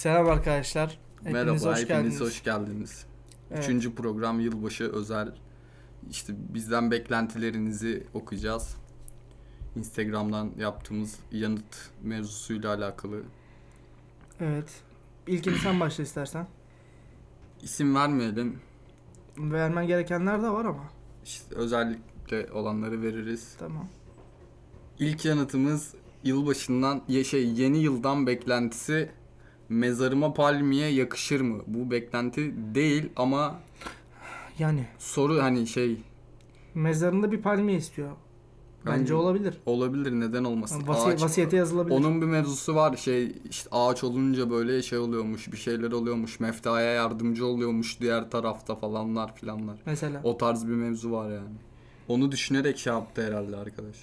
Selam arkadaşlar. Hepiniz Merhaba, hoş hepiniz geldiniz. hoş geldiniz. Evet. Üçüncü program yılbaşı özel. İşte bizden beklentilerinizi okuyacağız. Instagram'dan yaptığımız yanıt mevzusuyla alakalı. Evet. İlkini sen başla istersen. İsim vermeyelim. Vermen gerekenler de var ama. İşte özellikle olanları veririz. Tamam. İlk yanıtımız yılbaşından şey yeni yıldan beklentisi mezarıma palmiye yakışır mı? Bu beklenti değil ama Yani soru hani şey mezarında bir palmiye istiyor. Bence Bence- olabilir. olabilir neden olmasın? Vasi- Ağaç- vasiyete yazılabilir. Onun bir mevzusu var şey işte ağaç olunca böyle şey oluyormuş bir şeyler oluyormuş meftaya yardımcı oluyormuş diğer tarafta falanlar filanlar. Mesela. O tarz bir mevzu var yani. Onu düşünerek şey yaptı herhalde arkadaş.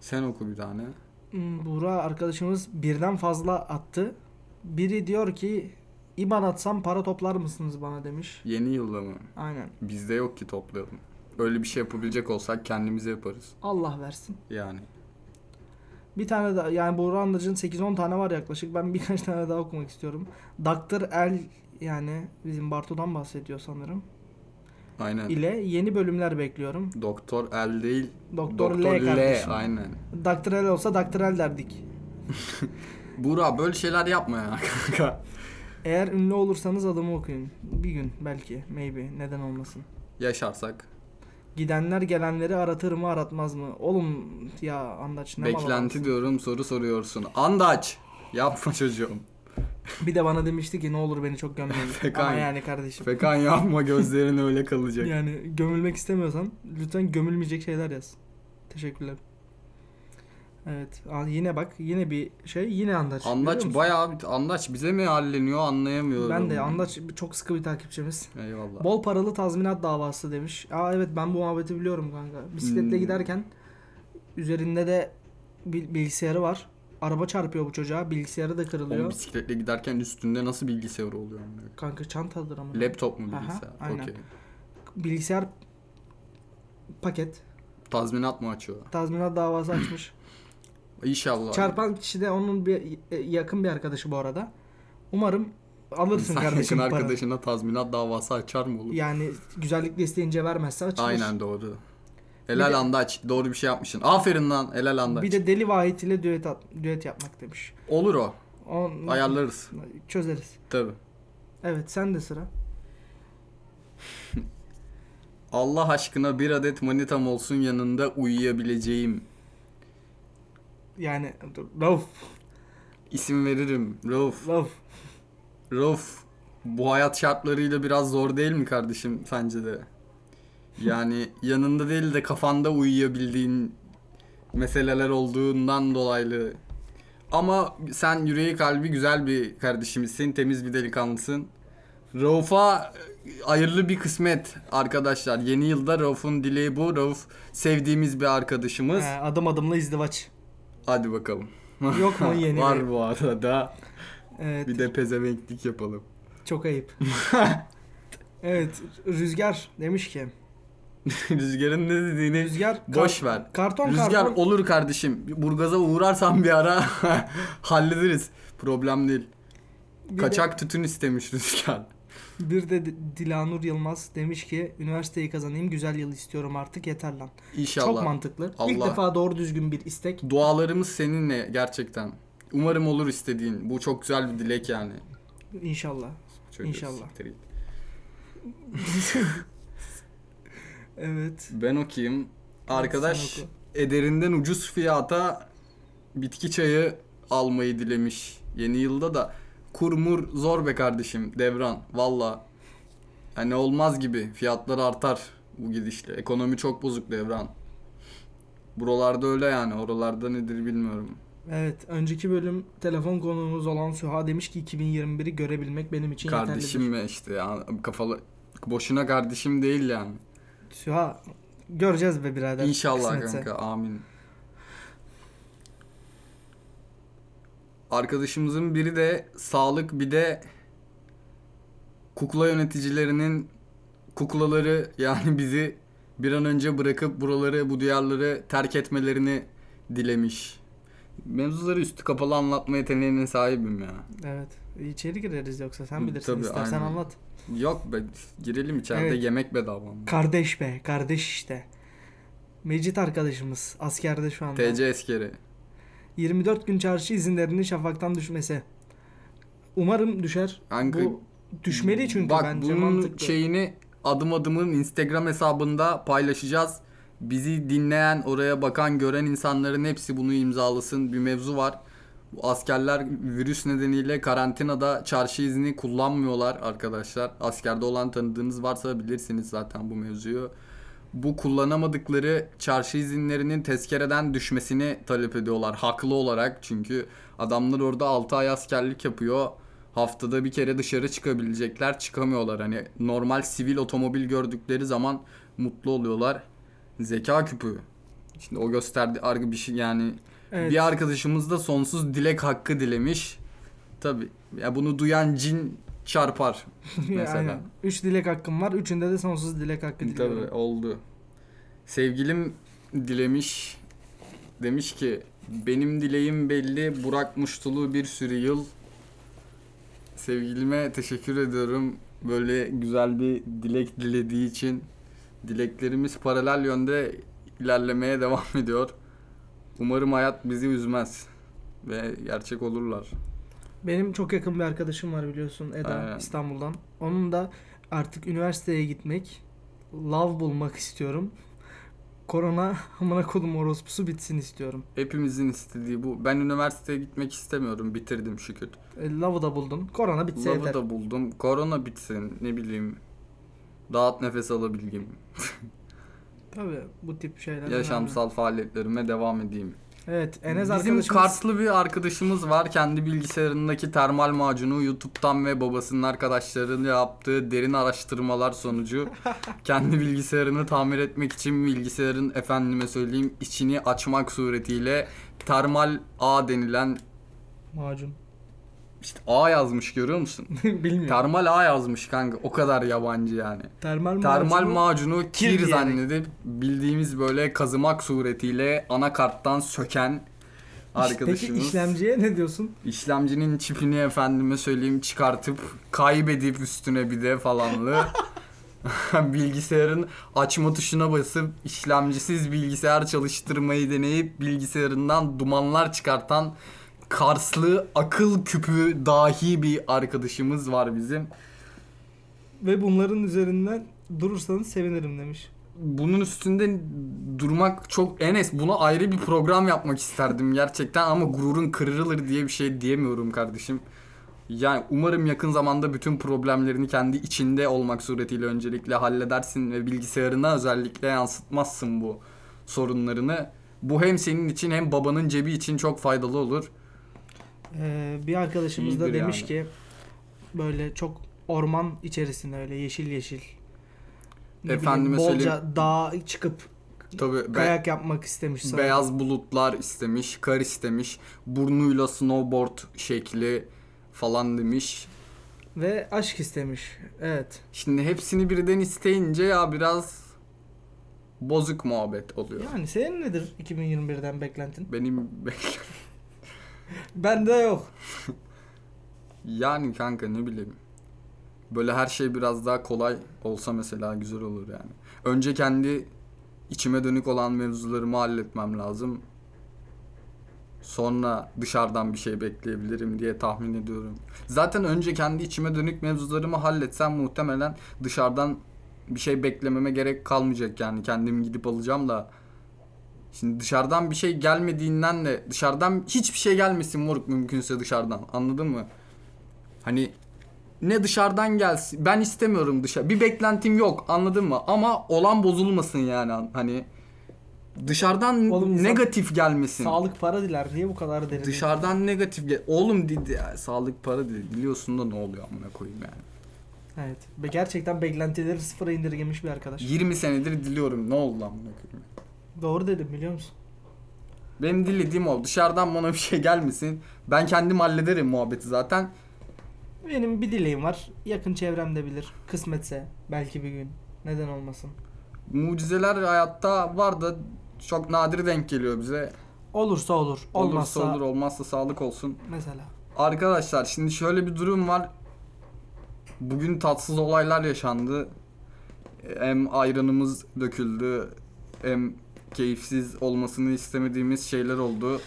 Sen oku bir tane. Hmm, Buğra arkadaşımız birden fazla attı. Biri diyor ki İban atsam para toplar mısınız bana demiş. Yeni yılda mı? Aynen. Bizde yok ki toplayalım. Öyle bir şey yapabilecek olsak kendimize yaparız. Allah versin. Yani. Bir tane daha yani Buğra Anlıcı'nın 8-10 tane var yaklaşık. Ben birkaç tane daha okumak istiyorum. Dr. El yani bizim Bartu'dan bahsediyor sanırım. Aynen. ile yeni bölümler bekliyorum. Doktor El değil. Doktor, Doktor L L. kardeşim. Aynen. Doktor L olsa Doktor L derdik. Buğra böyle şeyler yapma ya kanka. Eğer ünlü olursanız adımı okuyun. Bir gün belki. Maybe. Neden olmasın. Yaşarsak. Gidenler gelenleri aratır mı aratmaz mı? Oğlum ya Andaç ne mal Beklenti adamsın. diyorum soru soruyorsun. Andaç. Yapma çocuğum. Bir de bana demişti ki ne olur beni çok gömmeyin. Fekan. Ama yani kardeşim. Fekan yapma gözlerin öyle kalacak. Yani gömülmek istemiyorsan lütfen gömülmeyecek şeyler yaz. Teşekkürler. Evet. Yine bak yine bir şey yine Andaç. Görüyor Andaç musun? bayağı bir Andaç bize mi halleniyor anlayamıyorum. Ben de Andaç çok sıkı bir takipçimiz. Eyvallah. Bol paralı tazminat davası demiş. Aa evet ben bu muhabbeti biliyorum kanka. Bisikletle Hmm. giderken üzerinde de bil- bilgisayarı var. Araba çarpıyor bu çocuğa. Bilgisayarı da kırılıyor. Oğlum bisikletle giderken üstünde nasıl bilgisayar oluyor? amına? Kanka çantadır ama. Laptop mu Aha, bilgisayar? aynen. Okey. Bilgisayar paket. Tazminat mı açıyor? Tazminat davası açmış. İnşallah. Çarpan kişi de onun bir e, yakın bir arkadaşı bu arada. Umarım alırsın İnsan kardeşim yakın para. arkadaşına tazminat davası açar mı oğlum? Yani güzellikle isteyince vermezse açılır. Aynen doğru. Bir Helal de- Andaç. Doğru bir şey yapmışsın. Aferin lan. Helal Andaç. Bir de Deli Vahit ile düet, at- düet yapmak demiş. Olur o. On, Ayarlarız. Çözeriz. Tabii. Evet sen de sıra. Allah aşkına bir adet manitam olsun yanında uyuyabileceğim. Yani dur. Rauf. İsim veririm. Rauf. Rauf. Rauf. Bu hayat şartlarıyla biraz zor değil mi kardeşim sence de? Yani yanında değil de kafanda uyuyabildiğin meseleler olduğundan dolaylı. Ama sen yüreği kalbi güzel bir kardeşimizsin. Temiz bir delikanlısın. Rauf'a hayırlı bir kısmet arkadaşlar. Yeni yılda Rauf'un dileği bu. Rauf sevdiğimiz bir arkadaşımız. He, adım adımla izdivaç. Hadi bakalım. Yok mu yeni Var bu arada. Evet. Bir de pezevenklik yapalım. Çok ayıp. evet. Rüzgar demiş ki. Rüzgarın ne dediğini Rüzgar. boş ver. Karton Rüzgar karton. olur kardeşim. Burgaza uğrarsan bir ara hallederiz. Problem değil. Bir de- Kaçak tütün istemiş Rüzgar. Bir de Dilanur Yılmaz demiş ki üniversiteyi kazanayım güzel yıl istiyorum artık yeter lan. İnşallah. Çok mantıklı. İlk Allah- defa doğru düzgün bir istek. Dualarımız seninle gerçekten. Umarım olur istediğin. Bu çok güzel bir dilek yani. İnşallah. Çocuğu İnşallah. Evet. Ben okuyayım. Arkadaş oku. ederinden ucuz fiyata bitki çayı almayı dilemiş. Yeni yılda da kurmur zor be kardeşim devran valla. Yani olmaz gibi fiyatlar artar bu gidişle. Ekonomi çok bozuk devran. Buralarda öyle yani oralarda nedir bilmiyorum. Evet. Önceki bölüm telefon konuğumuz olan Süha demiş ki 2021'i görebilmek benim için Kardeşim yeterlidir. mi işte ya kafalı boşuna kardeşim değil yani. Süha göreceğiz be birader. İnşallah kısmetse. kanka amin. Arkadaşımızın biri de sağlık bir de kukla yöneticilerinin kuklaları yani bizi bir an önce bırakıp buraları bu diyarları terk etmelerini dilemiş. Mevzuları üstü kapalı anlatma yeteneğine sahibim ya. Evet. İçeri gireriz yoksa sen bilirsin tabii, istersen aynen. anlat. Yok be girelim içeride Evet. yemek bedava mı? Kardeş be kardeş işte. Mecit arkadaşımız askerde şu anda. TC eskeri. 24 gün çarşı izinlerinin şafaktan düşmesi. Umarım düşer. Kanka, Bu düşmeli çünkü Bak bence bunun mantıklı. şeyini adım adımın Instagram hesabında paylaşacağız. Bizi dinleyen, oraya bakan, gören insanların hepsi bunu imzalasın. Bir mevzu var. Bu askerler virüs nedeniyle karantinada çarşı izni kullanmıyorlar arkadaşlar. Askerde olan tanıdığınız varsa bilirsiniz zaten bu mevzuyu. Bu kullanamadıkları çarşı izinlerinin tezkereden düşmesini talep ediyorlar. Haklı olarak çünkü adamlar orada 6 ay askerlik yapıyor. Haftada bir kere dışarı çıkabilecekler çıkamıyorlar. Hani normal sivil otomobil gördükleri zaman mutlu oluyorlar. Zeka küpü. Şimdi o gösterdi argı bir şey yani Evet. bir arkadaşımız da sonsuz dilek hakkı dilemiş. Tabi ya bunu duyan cin çarpar mesela. Aynen. 3 dilek hakkım var. Üçünde de sonsuz dilek hakkı diliyorum. Tabii oldu. Sevgilim dilemiş. Demiş ki benim dileğim belli. Burak Muştulu bir sürü yıl. Sevgilime teşekkür ediyorum. Böyle güzel bir dilek dilediği için. Dileklerimiz paralel yönde ilerlemeye devam ediyor. Umarım hayat bizi üzmez. Ve gerçek olurlar. Benim çok yakın bir arkadaşım var biliyorsun Eda Aynen. İstanbul'dan. Onun da artık üniversiteye gitmek, love bulmak istiyorum. Korona amına kodum orospusu bitsin istiyorum. Hepimizin istediği bu. Ben üniversiteye gitmek istemiyorum. Bitirdim şükür. E, love'ı da buldun. Korona bitse Love'ı yeter. da buldum. Korona bitsin. Ne bileyim. Rahat nefes alabileyim. Tabii bu tip şeyler. önemli. Yaşamsal faaliyetlerime devam edeyim. Evet Enes Bizim arkadaşımız. Karslı bir arkadaşımız var. Kendi bilgisayarındaki termal macunu YouTube'dan ve babasının arkadaşlarının yaptığı derin araştırmalar sonucu kendi bilgisayarını tamir etmek için bilgisayarın efendime söyleyeyim içini açmak suretiyle termal A denilen Macun. İşte A yazmış görüyor musun? Bilmiyorum. Termal A yazmış kanka. O kadar yabancı yani. Termal, Termal macunu- macunu kir kir zannedip bildiğimiz böyle kazımak suretiyle anakarttan söken arkadaşımız. Peki işlemciye ne diyorsun? İşlemcinin çipini efendime söyleyeyim çıkartıp kaybedip üstüne bir de falanlı. bilgisayarın açma tuşuna basıp işlemcisiz bilgisayar çalıştırmayı deneyip bilgisayarından dumanlar çıkartan Karslı akıl küpü dahi bir arkadaşımız var bizim. Ve bunların üzerinden durursanız sevinirim demiş. bunun üstünde durmak çok Enes buna ayrı bir program yapmak isterdim gerçekten ama gururun kırılır diye bir şey diyemiyorum kardeşim. Yani umarım yakın zamanda bütün problemlerini kendi içinde olmak suretiyle öncelikle halledersin ve bilgisayarına özellikle yansıtmazsın bu sorunlarını. Bu hem senin için hem babanın cebi için çok faydalı olur. Ee, bir arkadaşımız da İyidir demiş yani. ki böyle çok orman içerisinde öyle yeşil yeşil. ne Efendime bileyim, bolca söyleyeyim. dağa çıkıp Tabii be- kayak yapmak istemiş sanırım. beyaz bulutlar istemiş, kar istemiş, burnuyla snowboard şekli falan demiş. Ve aşk istemiş. Evet. Şimdi hepsini birden isteyince ya biraz bozuk muhabbet oluyor. Yani senin nedir 2021'den beklentin? Benim Bende yok. yani kanka ne bileyim. Böyle her şey biraz daha kolay olsa mesela güzel olur yani. Önce kendi içime dönük olan mevzularımı halletmem lazım. Sonra dışarıdan bir şey bekleyebilirim diye tahmin ediyorum. Zaten önce kendi içime dönük mevzularımı halletsem muhtemelen dışarıdan bir şey beklememe gerek kalmayacak yani. Kendim gidip alacağım da. Şimdi dışarıdan bir şey gelmediğinden de dışarıdan hiçbir şey gelmesin moruk mümkünse dışarıdan. Anladın mı? Hani ne dışarıdan gelsin. Ben istemiyorum dışarı. Bir beklentim yok anladın mı? Ama olan bozulmasın yani hani. Dışarıdan Oğlum negatif gelmesin. Sağlık para diler. Niye bu kadar derin? Dışarıdan negatif gel. Oğlum dedi ya sağlık para dedi. Biliyorsun da ne oluyor amına koyayım yani. Evet. Ve gerçekten beklentileri sıfıra indirgemiş bir arkadaş. 20 senedir diliyorum. Ne oldu amına koyayım? Doğru dedim biliyor musun? Benim dilediğim o. Dışarıdan bana bir şey gelmesin. Ben kendim hallederim muhabbeti zaten. Benim bir dileğim var. Yakın çevremde bilir. Kısmetse belki bir gün. Neden olmasın? Mucizeler hayatta var da çok nadir denk geliyor bize. Olursa olur. Olmazsa Olursa olur olmazsa sağlık olsun. mesela. Arkadaşlar şimdi şöyle bir durum var. Bugün tatsız olaylar yaşandı. Hem ayranımız döküldü hem keyifsiz olmasını istemediğimiz şeyler oldu.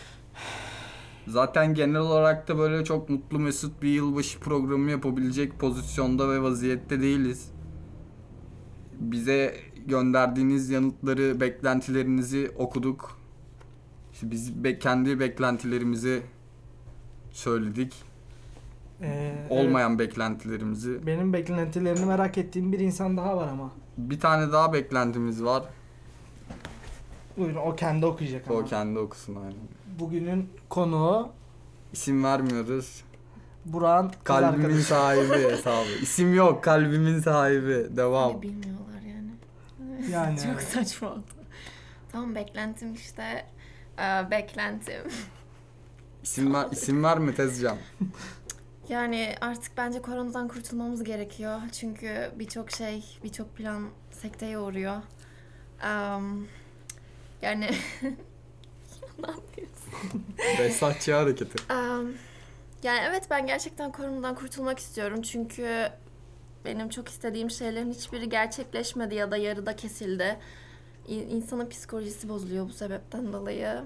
Zaten genel olarak da böyle çok mutlu mesut bir yılbaşı programı yapabilecek pozisyonda ve vaziyette değiliz. Bize gönderdiğiniz yanıtları, beklentilerinizi okuduk. İşte biz be- kendi beklentilerimizi söyledik. Ee, Olmayan beklentilerimizi. evet, benim beklentilerini merak ettiğim bir insan daha var ama. Bir tane daha beklentimiz var. Buyurun o kendi okuyacak ama. O kendi okusun aynen. Bugünün konuğu İsim vermiyoruz. Burak'ın kız Kalbimin arkadaşı. sahibi hesabı. İsim yok, kalbimin sahibi. Devam. Beni bilmiyorlar yani. Yani Çok saçma oldu. Tamam beklentim işte. Ee, beklentim. İsim ver, isim verme Tezcan. Yani artık bence koronadan kurtulmamız gerekiyor. Çünkü birçok şey, birçok plan sekteye uğruyor. Em, yani ne yapıyorsun? Behzatçı hareketi. Em, yani evet ben gerçekten koronadan kurtulmak istiyorum. Çünkü benim çok istediğim şeylerin hiçbiri gerçekleşmedi ya da yarıda kesildi. İ- İnsanın psikolojisi bozuluyor bu sebepten dolayı.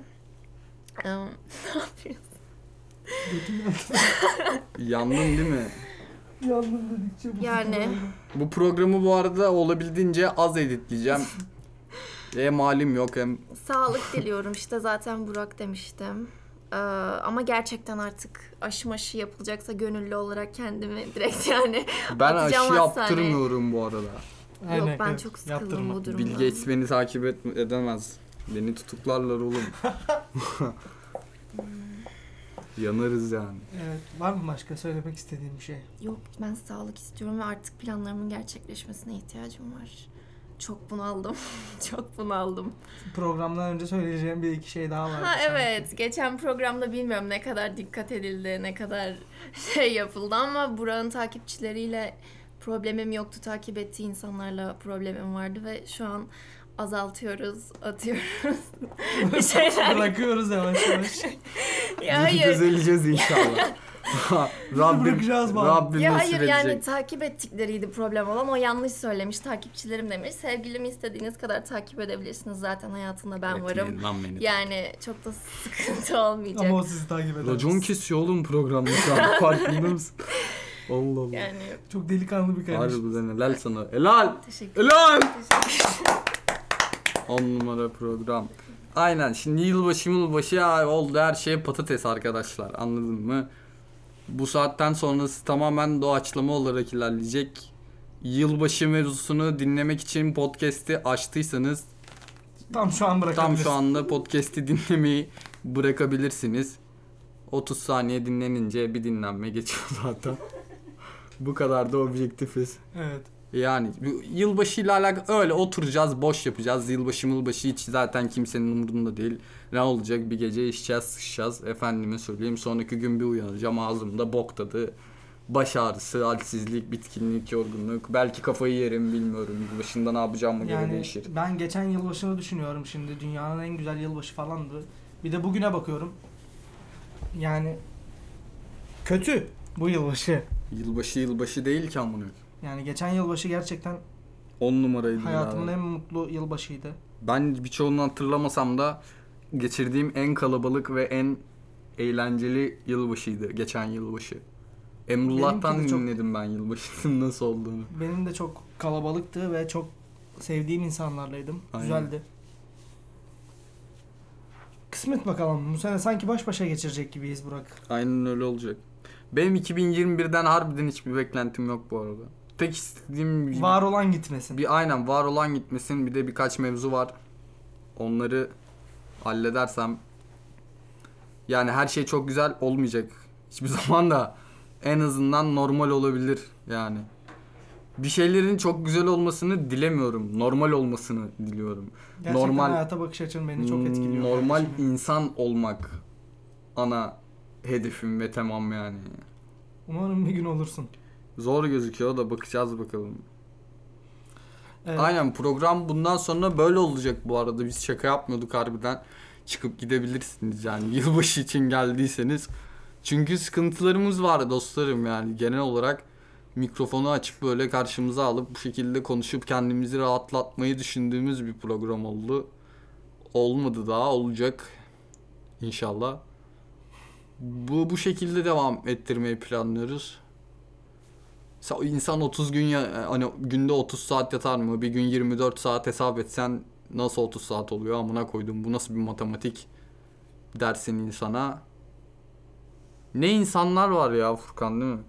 Em, ne yapıyorsun? Yandın değil mi? Yalnız dedikçe bu Yani. Bu programı bu arada olabildiğince az editleyeceğim. Hem halim yok hem Sağlık diliyorum işte zaten Burak demiştim. Ee, ama gerçekten artık aşı maşı yapılacaksa gönüllü olarak kendimi direkt yani ben Atacağım aşı hastaneye. yaptırmıyorum bu arada. Aynen, yok ben evet, çok sıkıldım yaptırma. bu durumdan. Bill Gates beni takip et- edemez. Beni tutuklarlar oğlum. Yanarız yani. Evet. Var mı başka söylemek istediğin bir şey? Yok ben sağlık istiyorum ve artık planlarımın gerçekleşmesine ihtiyacım var. Çok bunaldım. çok bunaldım. Programdan önce söyleyeceğim bir iki şey daha var. Ha evet. Geçen programda bilmiyorum ne kadar dikkat edildi, ne kadar şey yapıldı ama Burak'ın takipçileriyle problemim yoktu. Takip ettiği insanlarla problemim vardı ve şu an azaltıyoruz, atıyoruz. bir şeyler. Bırakıyoruz yavaş yavaş. ya hayır. Düzeleceğiz inşallah. Rabbim, bırakacağız bari. Rabbim Ya hayır yani edecek. takip ettikleriydi problem olan. O yanlış söylemiş. Takipçilerim demiş. Sevgilimi istediğiniz kadar takip edebilirsiniz. Zaten hayatında ben varım. Etmeyin lan beni. Yani çok da sıkıntı olmayacak. Ama o sizi takip eder. Racon kesiyor oğlum programda şu an farkında mısın? Allah Allah. Yani Çok delikanlı bir kardeşim. Harbiden helal sana. Helal. teşekkür Helal. Teşekkür 10 numara program. Aynen şimdi yılbaşı yılbaşı ya oldu her şey patates arkadaşlar anladın mı? Bu saatten sonrası tamamen doğaçlama olarak ilerleyecek. Yılbaşı mevzusunu dinlemek için podcast'i açtıysanız Tam şu an tam şu anda podcast'i dinlemeyi bırakabilirsiniz. 30 saniye dinlenince bir dinlenme geçiyor zaten. Bu kadar da objektifiz. Evet. Yani yılbaşıyla alakalı öyle oturacağız, boş yapacağız. Yılbaşı yılbaşı hiç zaten kimsenin umurunda değil. Ne olacak bir gece içeceğiz, sıçacağız. Efendime söyleyeyim sonraki gün bir uyanacağım ağzımda bok tadı. Baş ağrısı, halsizlik, bitkinlik, yorgunluk. Belki kafayı yerim bilmiyorum. Yılbaşında ne yapacağıma göre Yani değişir. ben geçen yılbaşını düşünüyorum şimdi. Dünyanın en güzel yılbaşı falandı. Bir de bugüne bakıyorum. Yani kötü bu yılbaşı. Yılbaşı yılbaşı değil ki amına. Yani geçen yılbaşı gerçekten 10 numaraydı hayatımın ya. en mutlu yılbaşıydı. Ben birçoğunu hatırlamasam da geçirdiğim en kalabalık ve en eğlenceli yılbaşıydı geçen yılbaşı. Emrullah'tan çok- dinledim ben yılbaşının nasıl olduğunu. Benim de çok kalabalıktı ve çok sevdiğim insanlarlaydım. Aynen. Güzeldi. Kısmet bakalım. Bu sene sanki baş başa geçirecek gibiyiz Burak. Aynen öyle olacak. Benim 2021'den harbiden hiçbir beklentim yok bu arada. Tek istediğim Var olan gitmesin. bir aynen var olan gitmesin bir de birkaç mevzu var. Onları halledersem yani her şey çok güzel olmayacak. Hiçbir zaman da en azından normal olabilir yani. Bir şeylerin çok güzel olmasını dilemiyorum. Normal olmasını diliyorum. Gerçekten normal- hayata bakış açın beni çok etkiliyor. Normal kardeşim. insan olmak ana hedefim ve temam yani. Umarım bir gün olursun. Zor gözüküyor da bakacağız bakalım. Evet. Aynen program bundan sonra böyle olacak bu arada. Biz şaka yapmıyorduk harbiden. Çıkıp gidebilirsiniz yani. Yılbaşı için geldiyseniz Çünkü sıkıntılarımız var dostlarım yani genel olarak mikrofonu açıp böyle karşımıza alıp bu şekilde konuşup kendimizi rahatlatmayı düşündüğümüz bir program oldu. Olmadı daha olacak inşallah. Bu bu şekilde devam ettirmeyi planlıyoruz. Sa- İnsan 30 gün ya hani günde 30 saat yatar mı? Bir gün 24 saat hesap etsen nasıl 30 saat oluyor? Amına koydum. Bu nasıl bir matematik dersin insana? Ne insanlar var ya Furkan değil mi?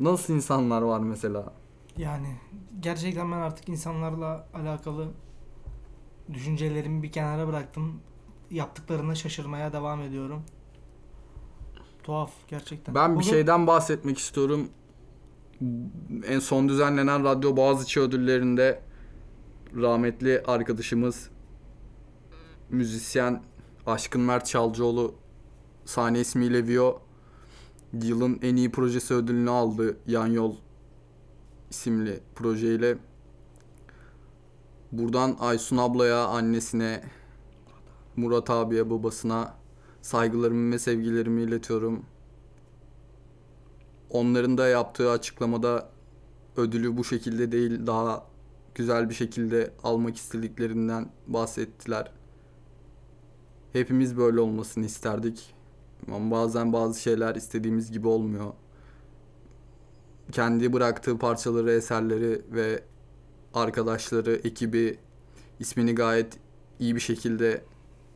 Nasıl insanlar var mesela? Yani gerçekten ben artık insanlarla alakalı düşüncelerimi bir kenara bıraktım. Yaptıklarına şaşırmaya devam ediyorum. Tuhaf gerçekten. Ben bir Bunu- şeyden bahsetmek istiyorum. En son düzenlenen Radyo Boğaziçi ödüllerinde rahmetli arkadaşımız müzisyen Aşkın Mert Çalcıoğlu sahne ismiyle Vio yılın en iyi projesi ödülünü aldı Yan Yol isimli projeyle. Buradan Aysun ablaya, annesine, Murat abiye, babasına saygılarımı ve sevgilerimi iletiyorum. Onların da yaptığı açıklamada ödülü bu şekilde değil daha güzel bir şekilde almak istediklerinden bahsettiler. Hepimiz böyle olmasını isterdik. Ama bazen bazı şeyler istediğimiz gibi olmuyor. Kendi bıraktığı parçaları, eserleri ve arkadaşları, ekibi ismini gayet iyi bir şekilde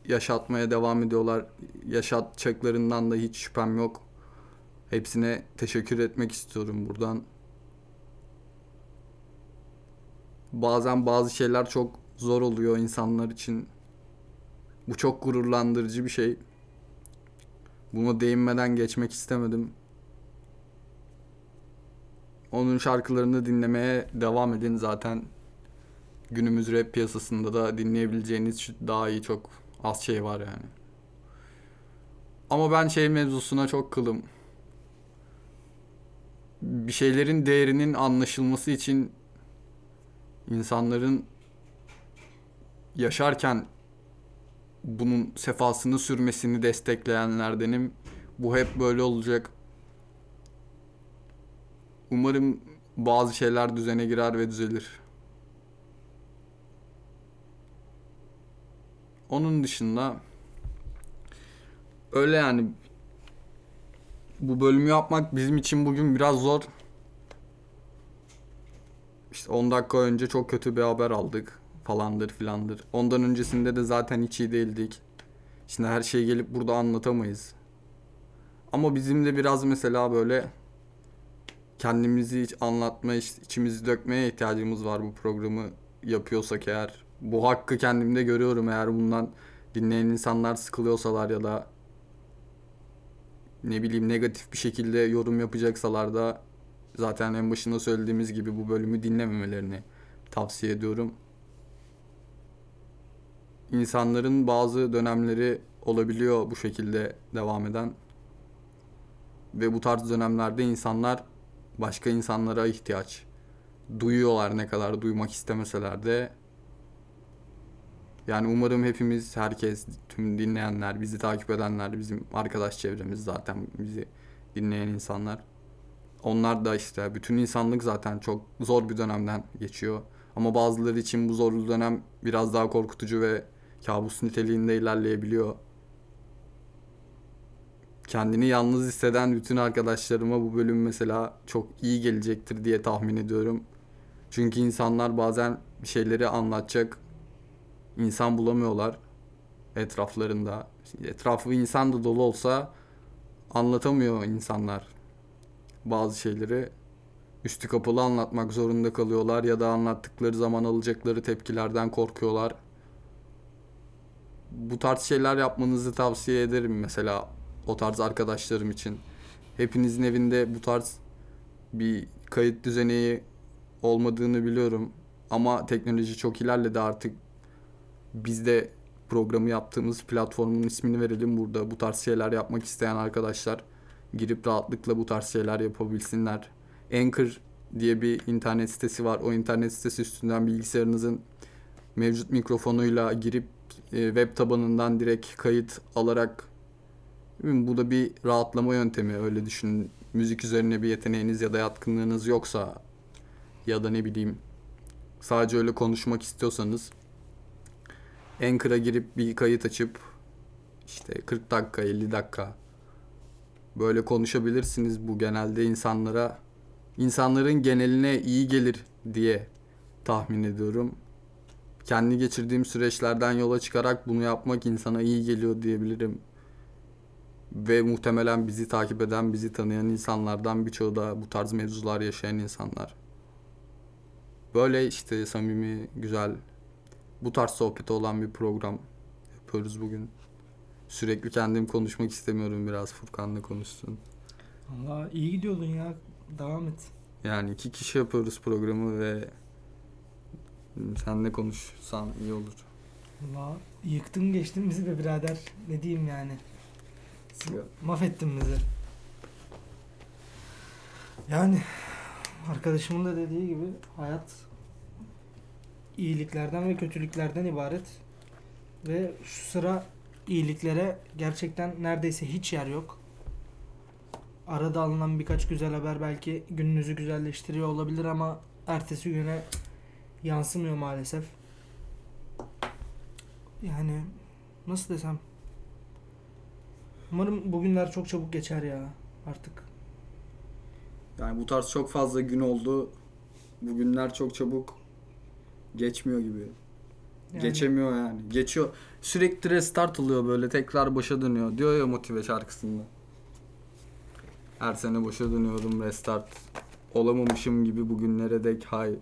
yaşatmaya devam ediyorlar. Yaşatacaklarından da hiç şüphem yok. Hepsine teşekkür etmek istiyorum buradan. Bazen bazı şeyler çok zor oluyor insanlar için. Bu çok gururlandırıcı bir şey. Buna değinmeden geçmek istemedim. Onun şarkılarını dinlemeye devam edin zaten. Günümüz rap piyasasında da dinleyebileceğiniz daha iyi çok az şey var yani. Ama ben şey mevzusuna çok kılım. Bir şeylerin değerinin anlaşılması için insanların yaşarken bunun sefasını sürmesini destekleyenlerdenim. Bu hep böyle olacak. Umarım bazı şeyler düzene girer ve düzelir. Onun dışında öyle yani bu bölümü yapmak bizim için bugün biraz zor. İşte 10 dakika önce çok kötü bir haber aldık falandır filandır. Ondan öncesinde de zaten hiç iyi değildik. Şimdi her şeyi gelip burada anlatamayız. Ama bizim de biraz mesela böyle kendimizi hiç anlatma, iç- içimizi dökmeye ihtiyacımız var bu programı yapıyorsak eğer. Bu hakkı kendimde görüyorum eğer bundan dinleyen insanlar sıkılıyorsalar ya da ne bileyim negatif bir şekilde yorum yapacaksalar da zaten en başında söylediğimiz gibi bu bölümü dinlememelerini tavsiye ediyorum. İnsanların bazı dönemleri olabiliyor bu şekilde devam eden. Ve bu tarz dönemlerde insanlar başka insanlara ihtiyaç duyuyorlar ne kadar duymak istemeseler de. Yani umarım hepimiz, herkes, tüm dinleyenler, bizi takip edenler, bizim arkadaş çevremiz zaten bizi dinleyen insanlar. Onlar da işte bütün insanlık zaten çok zor bir dönemden geçiyor. Ama bazıları için bu zorlu dönem biraz daha korkutucu ve kabus niteliğinde ilerleyebiliyor. Kendini yalnız hisseden bütün arkadaşlarıma bu bölüm mesela çok iyi gelecektir diye tahmin ediyorum. Çünkü insanlar bazen bir şeyleri anlatacak insan bulamıyorlar etraflarında. Etrafı insan da dolu olsa anlatamıyor insanlar bazı şeyleri. Üstü kapalı anlatmak zorunda kalıyorlar ya da anlattıkları zaman alacakları tepkilerden korkuyorlar. Bu tarz şeyler yapmanızı tavsiye ederim mesela o tarz arkadaşlarım için. Hepinizin evinde bu tarz bir kayıt düzeneği olmadığını biliyorum. Ama teknoloji çok ilerledi artık. Biz de programı yaptığımız platformun ismini verelim burada. Bu tarz şeyler yapmak isteyen arkadaşlar girip rahatlıkla bu tarz şeyler yapabilsinler. Anchor diye bir internet sitesi var. O internet sitesi üstünden bilgisayarınızın mevcut mikrofonuyla girip e, web tabanından direkt kayıt alarak Bu da bir rahatlama yöntemi öyle düşünün. Müzik üzerine bir yeteneğiniz ya da yatkınlığınız yoksa ya da ne bileyim sadece öyle konuşmak istiyorsanız Anchor'a girip bir kayıt açıp işte 40 dakika 50 dakika böyle konuşabilirsiniz. Bu genelde insanlara insanların geneline iyi gelir diye tahmin ediyorum. Kendi geçirdiğim süreçlerden yola çıkarak bunu yapmak insana iyi geliyor diyebilirim. Ve muhtemelen bizi takip eden, bizi tanıyan insanlardan birçoğu da bu tarz mevzular yaşayan insanlar. Böyle işte samimi, güzel, bu tarz sohbeti olan bir program yapıyoruz bugün. Sürekli kendim konuşmak istemiyorum biraz Furkan'la konuşsun. Valla iyi gidiyordun ya. Devam et. Yani iki kişi yapıyoruz programı ve sen ne konuşsan iyi olur. Valla yıktın geçtin bizi be birader. Ne diyeyim yani. Mahvettin bizi. Yani arkadaşımın da dediği gibi hayat iyiliklerden ve kötülüklerden ibaret. Ve şu sıra iyiliklere gerçekten neredeyse hiç yer yok. Arada alınan birkaç güzel haber belki gününüzü güzelleştiriyor olabilir ama ertesi güne yansımıyor maalesef. Yani nasıl desem Umarım bugünler çok çabuk geçer ya artık. Yani bu tarz çok fazla gün oldu. Bugünler çok çabuk geçmiyor gibi. Yani Geçemiyor yani. Geçiyor. Sürekli restart oluyor böyle tekrar başa dönüyor. Diyor ya motive şarkısında. Her sene başa dönüyorum restart. Olamamışım gibi bugünlere dek hay.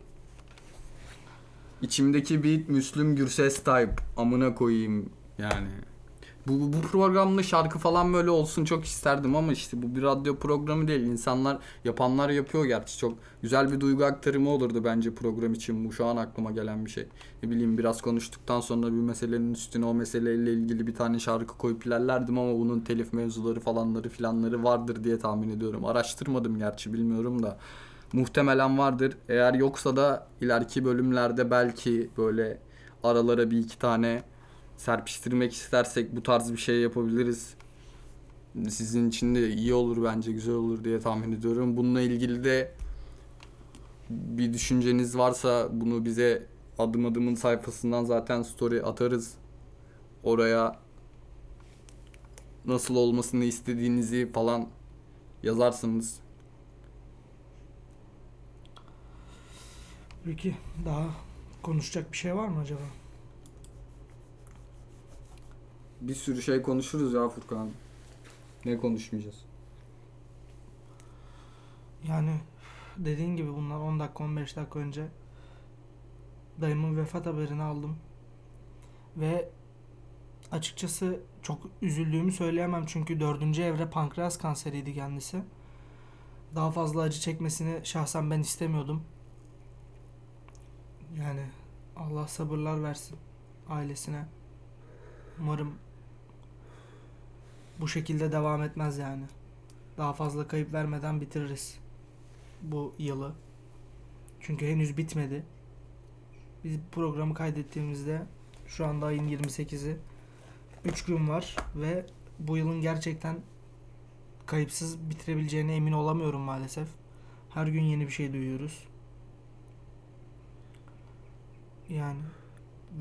İçimdeki beat Müslüm Gürses type. Amına koyayım yani. Bu, bu programda şarkı falan böyle olsun çok isterdim ama işte bu bir radyo programı değil. İnsanlar yapanlar yapıyor gerçi çok güzel bir duygu aktarımı olurdu bence program için. Bu şu an aklıma gelen bir şey. Ne bileyim biraz konuştuktan sonra bir meselenin üstüne o meseleyle ilgili bir tane şarkı koyup ilerlerdim ama bunun telif mevzuları falanları filanları vardır diye tahmin ediyorum. Araştırmadım gerçi bilmiyorum da. Muhtemelen vardır. Eğer yoksa da ileriki bölümlerde belki böyle aralara bir iki tane serpiştirmek istersek bu tarz bir şey yapabiliriz. Sizin için de iyi olur bence güzel olur diye tahmin ediyorum. Bununla ilgili de bir düşünceniz varsa bunu bize adım adımın sayfasından zaten story atarız. Oraya nasıl olmasını istediğinizi falan yazarsınız. Peki daha konuşacak bir şey var mı acaba? Bir sürü şey konuşuruz ya Furkan. Ne konuşmayacağız? Yani dediğin gibi bunlar 10 dakika 15 dakika önce dayımın vefat haberini aldım. Ve açıkçası çok üzüldüğümü söyleyemem çünkü dördüncü evre pankreas kanseriydi kendisi. Daha fazla acı çekmesini şahsen ben istemiyordum. Yani Allah sabırlar versin ailesine. Umarım bu şekilde devam etmez yani. Daha fazla kayıp vermeden bitiririz bu yılı. Çünkü henüz bitmedi. Biz programı kaydettiğimizde şu anda ayın 28'i 3 gün var ve bu yılın gerçekten kayıpsız bitirebileceğine emin olamıyorum maalesef. Her gün yeni bir şey duyuyoruz. Yani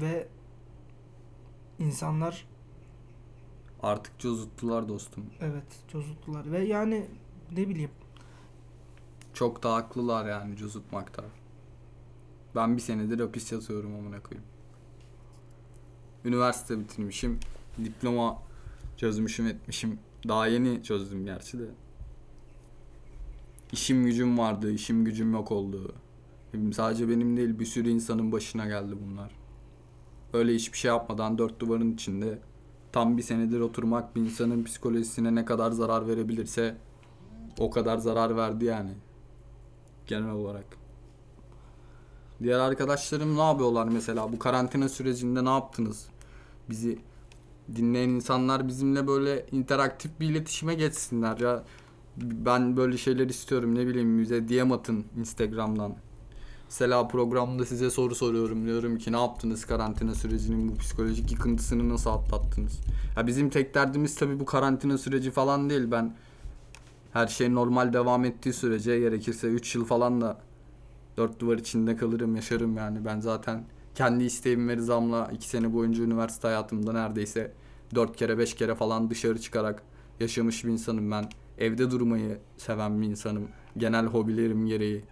ve insanlar Artık cozuttular dostum. evet cozuttular ve yani ne bileyim Çok da haklılar yani cozutmakta. Ben bir senedir hapis yatıyorum amına koyayım. Üniversite bitirmişim. Diploma çözmüşüm etmişim. Daha yeni çözdüm gerçi de. İşim gücüm vardı, işim gücüm yok oldu. Sadece benim değil bir sürü insanın başına geldi bunlar. Öyle hiçbir şey yapmadan dört duvarın içinde tam bir senedir oturmak bir insanın psikolojisine ne kadar zarar verebilirse o kadar zarar verdi yani. Genel olarak. Diğer arkadaşlarım ne yapıyorlar mesela? Bu karantina sürecinde ne yaptınız? Bizi dinleyen insanlar bizimle böyle interaktif bir iletişime geçsinler ya. Ben böyle şeyler istiyorum. Ne bileyim bize DM atın Instagram'dan. Mesela programda size soru soruyorum. Diyorum ki ne yaptınız karantina sürecinin bu psikolojik yıkıntısını nasıl atlattınız? Ya bizim tek derdimiz tabii bu karantina süreci falan değil. Ben her şey normal devam ettiği sürece gerekirse 3 yıl falan da dört duvar içinde kalırım, yaşarım yani. Ben zaten kendi isteğim ve rızamla 2 sene boyunca üniversite hayatımda neredeyse 4 kere 5 kere falan dışarı çıkarak yaşamış bir insanım ben. Evde durmayı seven bir insanım. Genel hobilerim gereği.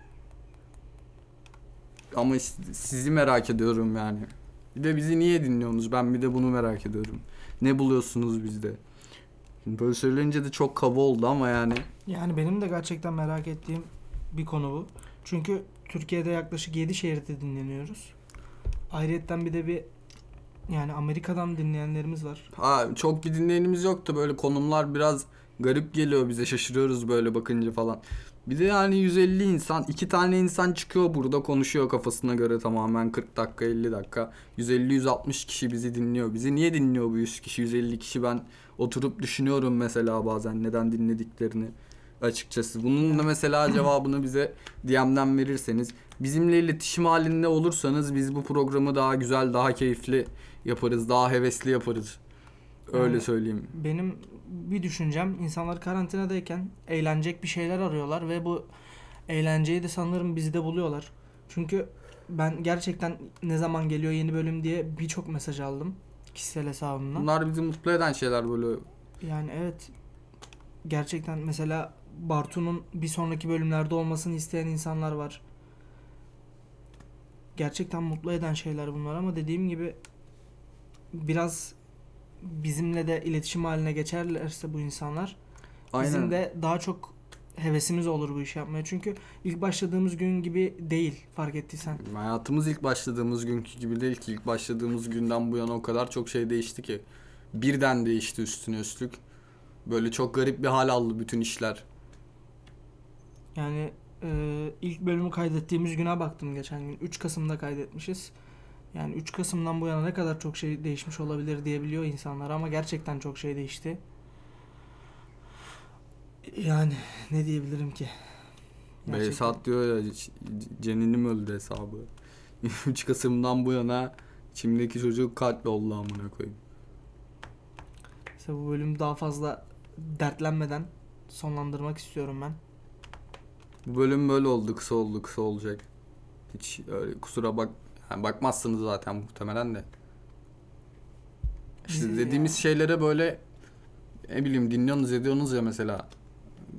Ama sizi merak ediyorum yani. Bir de bizi niye dinliyorsunuz? Ben bir de bunu merak ediyorum. Ne buluyorsunuz bizde? Şimdi Böyle söyleyince de çok kaba oldu ama yani. Yani benim de gerçekten merak ettiğim bir konu bu. Çünkü Türkiye'de yaklaşık 7 şehirde dinleniyoruz. Ayrıyetten bir de bir yani Amerika'dan dinleyenlerimiz var. Ha, çok bir dinleyenimiz yoktu. Böyle konumlar biraz garip geliyor bize. Şaşırıyoruz böyle bakınca falan. Bir de yani 150 insan, iki tane insan çıkıyor burada konuşuyor kafasına göre tamamen 40 dakika 50 dakika. 150-160 kişi bizi dinliyor. Bizi niye dinliyor bu 100 kişi 150 kişi ben oturup düşünüyorum mesela bazen neden dinlediklerini açıkçası. Bunun da mesela cevabını bize DM'den verirseniz bizimle iletişim halinde olursanız biz bu programı daha güzel daha keyifli yaparız daha hevesli yaparız. Öyle Yani- söyleyeyim. Benim bir düşüncem insanlar karantinadayken eğlenecek bir şeyler arıyorlar ve bu eğlenceyi de sanırım bizde buluyorlar. Çünkü ben gerçekten ne zaman geliyor yeni bölüm diye birçok mesaj aldım kişisel hesabımdan. Bunlar bizi mutlu eden şeyler böyle. Yani evet gerçekten mesela Bartu'nun bir sonraki bölümlerde olmasını isteyen insanlar var. Gerçekten mutlu eden şeyler bunlar ama dediğim gibi biraz bizimle de iletişim haline geçerlerse bu insanlar bizim Aynen. de daha çok hevesimiz olur bu işi yapmaya. Çünkü ilk başladığımız gün gibi değil fark ettiysen. Hayatımız ilk başladığımız günkü gibi değil ki. İlk başladığımız günden bu yana o kadar çok şey değişti ki. Birden değişti üstüne üstlük. Böyle çok garip bir hal aldı bütün işler. Yani e, ilk bölümü kaydettiğimiz güne baktım geçen gün. 3 Kasım'da kaydetmişiz. Yani 3 Kasım'dan bu yana ne kadar çok şey değişmiş olabilir diyebiliyor insanlar ama gerçekten çok şey değişti. Yani ne diyebilirim ki? Gerçekten. Behzat diyor ya Cenin'im öldü hesabı. 3 Kasım'dan bu yana içimdeki çocuk katloldu amına koyayım. İşte bu bölümü daha fazla dertlenmeden sonlandırmak istiyorum ben. Bu bölüm böyle oldu kısa oldu kısa olacak. Hiç öyle kusura bak yani bakmazsınız zaten muhtemelen de. İşte dediğimiz şeylere böyle ne bileyim dinliyorsunuz ediyorsunuz ya mesela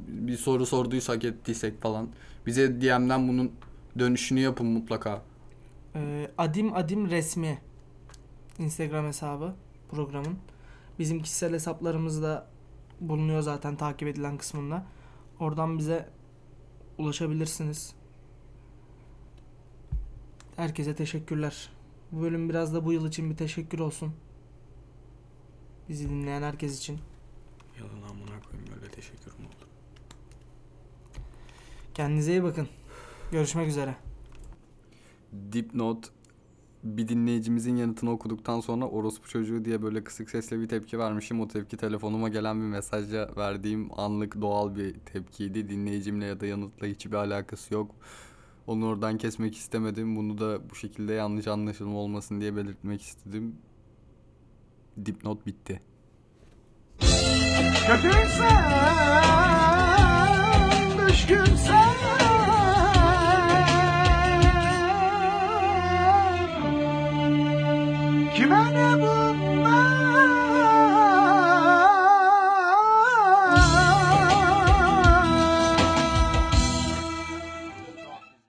bir soru sorduysak ettiysek falan bize DM'den bunun dönüşünü yapın mutlaka. Ee, Adim Adim resmi Instagram hesabı programın. Bizim kişisel hesaplarımızda bulunuyor zaten takip edilen kısmında. Oradan bize ulaşabilirsiniz. Herkese teşekkürler. Bu bölüm biraz da bu yıl için bir teşekkür olsun. Bizi dinleyen herkes için. Yalan amına koyayım böyle teşekkür mü oldu? Kendinize iyi bakın. Görüşmek üzere. Dipnot bir dinleyicimizin yanıtını okuduktan sonra orospu çocuğu diye böyle kısık sesle bir tepki vermişim. O tepki telefonuma gelen bir mesajla verdiğim anlık doğal bir tepkiydi. Dinleyicimle ya da yanıtla hiçbir alakası yok. Onu oradan kesmek istemedim. Bunu da bu şekilde yanlış anlaşılma olmasın diye belirtmek istedim. Dipnot bitti. Kötüysen, düşkünsen